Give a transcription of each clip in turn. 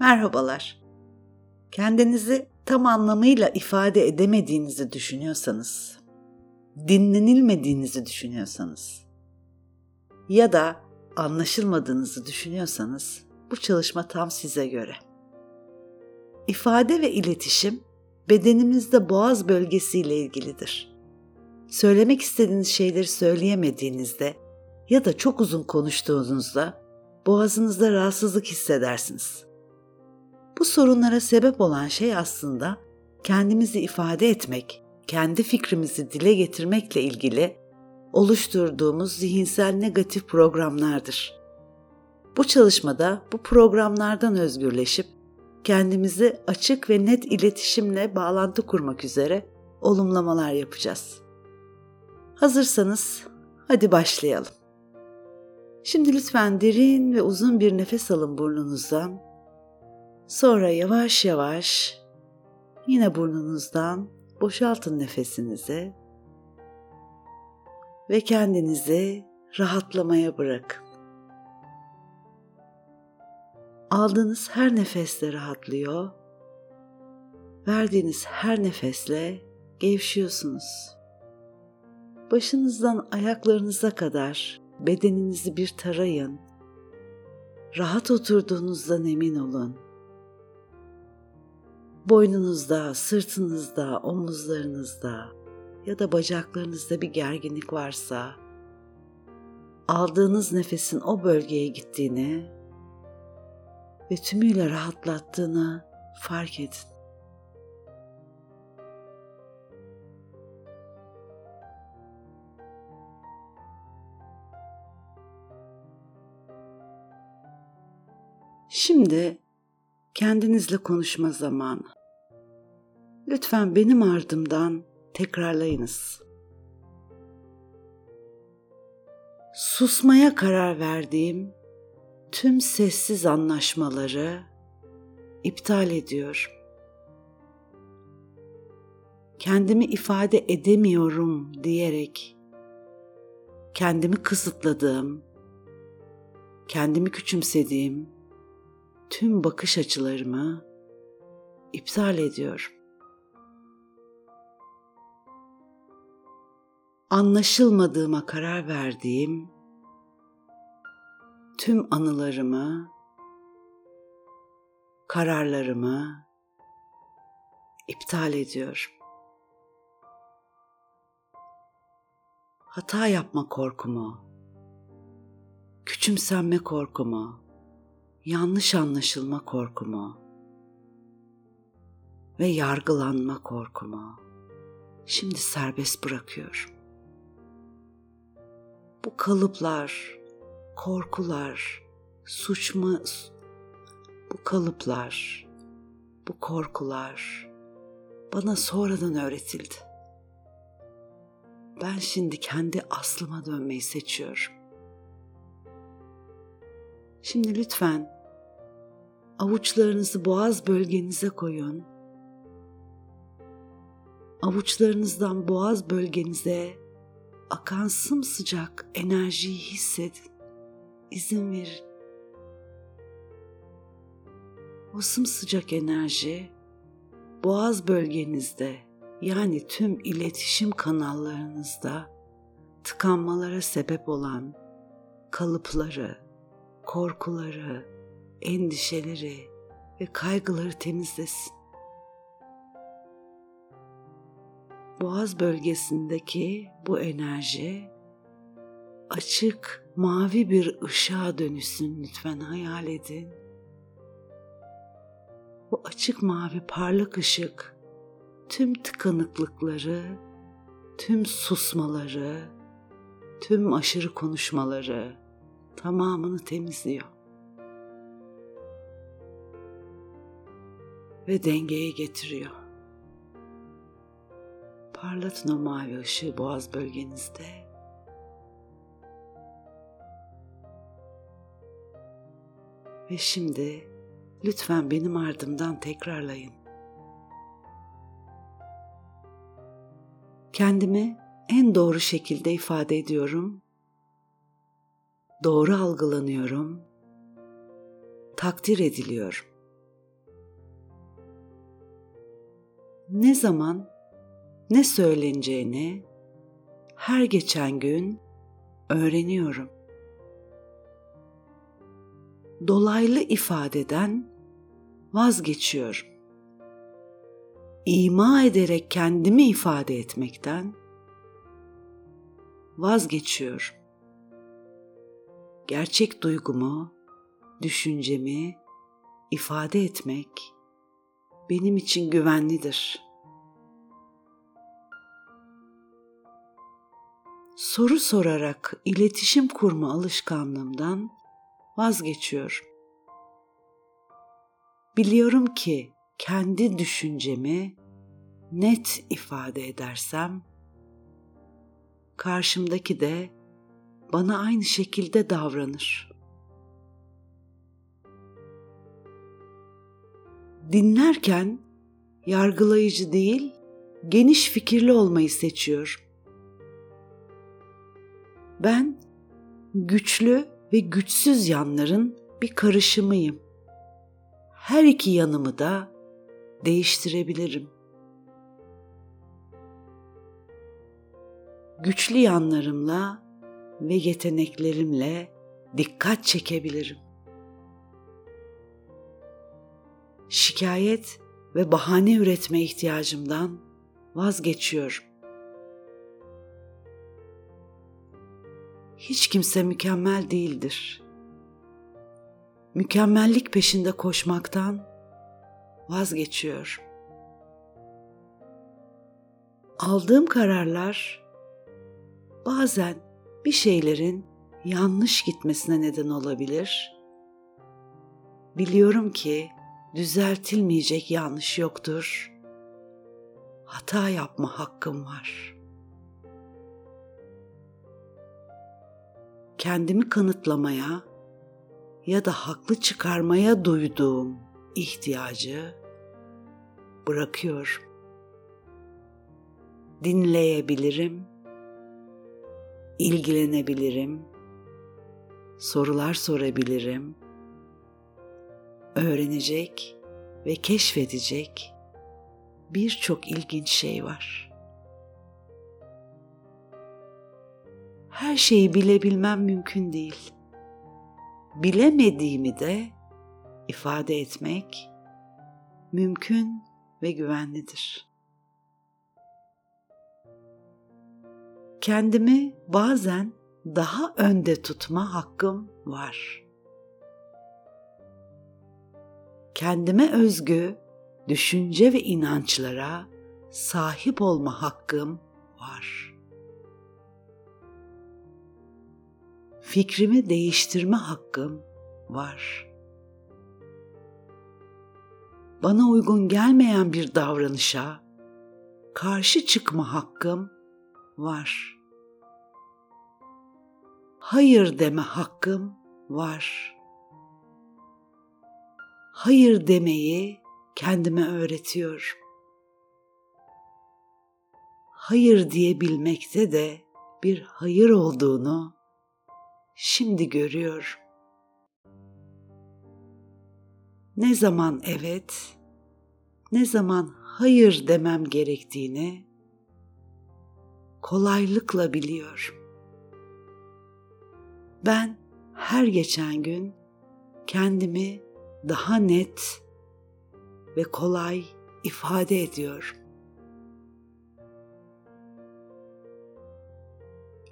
Merhabalar. Kendinizi tam anlamıyla ifade edemediğinizi düşünüyorsanız, dinlenilmediğinizi düşünüyorsanız ya da anlaşılmadığınızı düşünüyorsanız bu çalışma tam size göre. İfade ve iletişim bedenimizde boğaz bölgesiyle ilgilidir. Söylemek istediğiniz şeyleri söyleyemediğinizde ya da çok uzun konuştuğunuzda boğazınızda rahatsızlık hissedersiniz. Bu sorunlara sebep olan şey aslında kendimizi ifade etmek, kendi fikrimizi dile getirmekle ilgili oluşturduğumuz zihinsel negatif programlardır. Bu çalışmada bu programlardan özgürleşip kendimizi açık ve net iletişimle bağlantı kurmak üzere olumlamalar yapacağız. Hazırsanız hadi başlayalım. Şimdi lütfen derin ve uzun bir nefes alın burnunuzdan. Sonra yavaş yavaş yine burnunuzdan boşaltın nefesinizi ve kendinizi rahatlamaya bırakın. Aldığınız her nefesle rahatlıyor, verdiğiniz her nefesle gevşiyorsunuz. Başınızdan ayaklarınıza kadar bedeninizi bir tarayın. Rahat oturduğunuzdan emin olun. Boynunuzda, sırtınızda, omuzlarınızda ya da bacaklarınızda bir gerginlik varsa aldığınız nefesin o bölgeye gittiğini ve tümüyle rahatlattığını fark edin. Şimdi kendinizle konuşma zamanı. Lütfen benim ardımdan tekrarlayınız. Susmaya karar verdiğim tüm sessiz anlaşmaları iptal ediyorum. Kendimi ifade edemiyorum diyerek kendimi kısıtladığım, kendimi küçümsediğim tüm bakış açılarımı iptal ediyorum. Anlaşılmadığıma karar verdiğim tüm anılarımı, kararlarımı iptal ediyorum. Hata yapma korkumu, küçümsenme korkumu, yanlış anlaşılma korkumu ve yargılanma korkumu şimdi serbest bırakıyorum. Bu kalıplar, korkular, suçma bu kalıplar, bu korkular bana sonradan öğretildi. Ben şimdi kendi aslıma dönmeyi seçiyorum. Şimdi lütfen Avuçlarınızı boğaz bölgenize koyun. Avuçlarınızdan boğaz bölgenize akan sımsıcak enerjiyi hissedin. İzin verin. O sımsıcak enerji boğaz bölgenizde yani tüm iletişim kanallarınızda tıkanmalara sebep olan kalıpları, korkuları, endişeleri ve kaygıları temizlesin. Boğaz bölgesindeki bu enerji açık mavi bir ışığa dönüşsün lütfen hayal edin. Bu açık mavi parlak ışık tüm tıkanıklıkları, tüm susmaları, tüm aşırı konuşmaları tamamını temizliyor. Ve dengeye getiriyor. Parlatın o mavi ışığı boğaz bölgenizde. Ve şimdi lütfen benim ardımdan tekrarlayın. Kendimi en doğru şekilde ifade ediyorum. Doğru algılanıyorum. Takdir ediliyorum ne zaman ne söyleneceğini her geçen gün öğreniyorum. Dolaylı ifadeden vazgeçiyorum. İma ederek kendimi ifade etmekten vazgeçiyorum. Gerçek duygumu, düşüncemi ifade etmek benim için güvenlidir. Soru sorarak iletişim kurma alışkanlığımdan vazgeçiyorum. Biliyorum ki kendi düşüncemi net ifade edersem karşımdaki de bana aynı şekilde davranır. Dinlerken yargılayıcı değil, geniş fikirli olmayı seçiyor. Ben güçlü ve güçsüz yanların bir karışımıyım. Her iki yanımı da değiştirebilirim. Güçlü yanlarımla ve yeteneklerimle dikkat çekebilirim. Şikayet ve bahane üretme ihtiyacımdan vazgeçiyorum. Hiç kimse mükemmel değildir. Mükemmellik peşinde koşmaktan vazgeçiyor. Aldığım kararlar bazen bir şeylerin yanlış gitmesine neden olabilir. Biliyorum ki düzeltilmeyecek yanlış yoktur. Hata yapma hakkım var. Kendimi kanıtlamaya ya da haklı çıkarmaya duyduğum ihtiyacı bırakıyorum. Dinleyebilirim, ilgilenebilirim, sorular sorabilirim, öğrenecek ve keşfedecek birçok ilginç şey var. Her şeyi bilebilmem mümkün değil. Bilemediğimi de ifade etmek mümkün ve güvenlidir. Kendimi bazen daha önde tutma hakkım var. Kendime özgü düşünce ve inançlara sahip olma hakkım var. Fikrimi değiştirme hakkım var bana uygun gelmeyen bir davranışa karşı çıkma hakkım var. Hayır deme hakkım var. Hayır demeyi kendime öğretiyor. Hayır diyebilmekte de bir hayır olduğunu şimdi görüyorum. ne zaman evet, ne zaman hayır demem gerektiğini kolaylıkla biliyor. Ben her geçen gün kendimi daha net ve kolay ifade ediyor.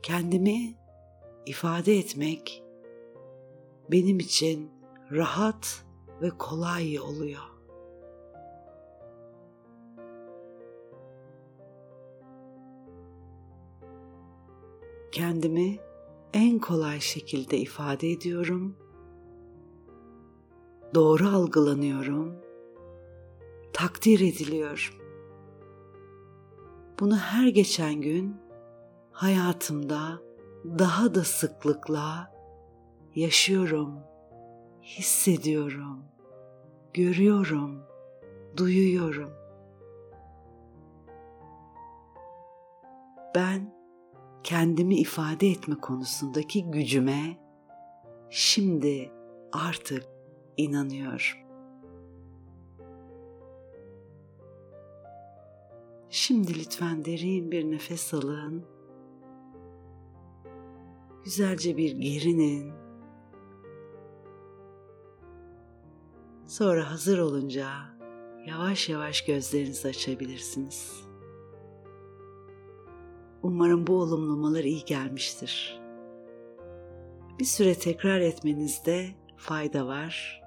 Kendimi ifade etmek benim için rahat ve kolay oluyor. Kendimi en kolay şekilde ifade ediyorum. Doğru algılanıyorum. Takdir ediliyor. Bunu her geçen gün hayatımda daha da sıklıkla yaşıyorum.'' hissediyorum, görüyorum, duyuyorum. Ben kendimi ifade etme konusundaki gücüme şimdi artık inanıyorum. Şimdi lütfen derin bir nefes alın. Güzelce bir gerinin. Sonra hazır olunca yavaş yavaş gözlerinizi açabilirsiniz. Umarım bu olumlamalar iyi gelmiştir. Bir süre tekrar etmenizde fayda var.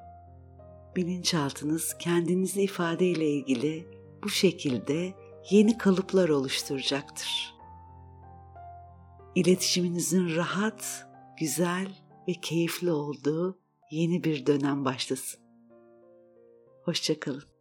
Bilinçaltınız kendinizi ifade ile ilgili bu şekilde yeni kalıplar oluşturacaktır. İletişiminizin rahat, güzel ve keyifli olduğu yeni bir dönem başlasın. Hoşçakalın.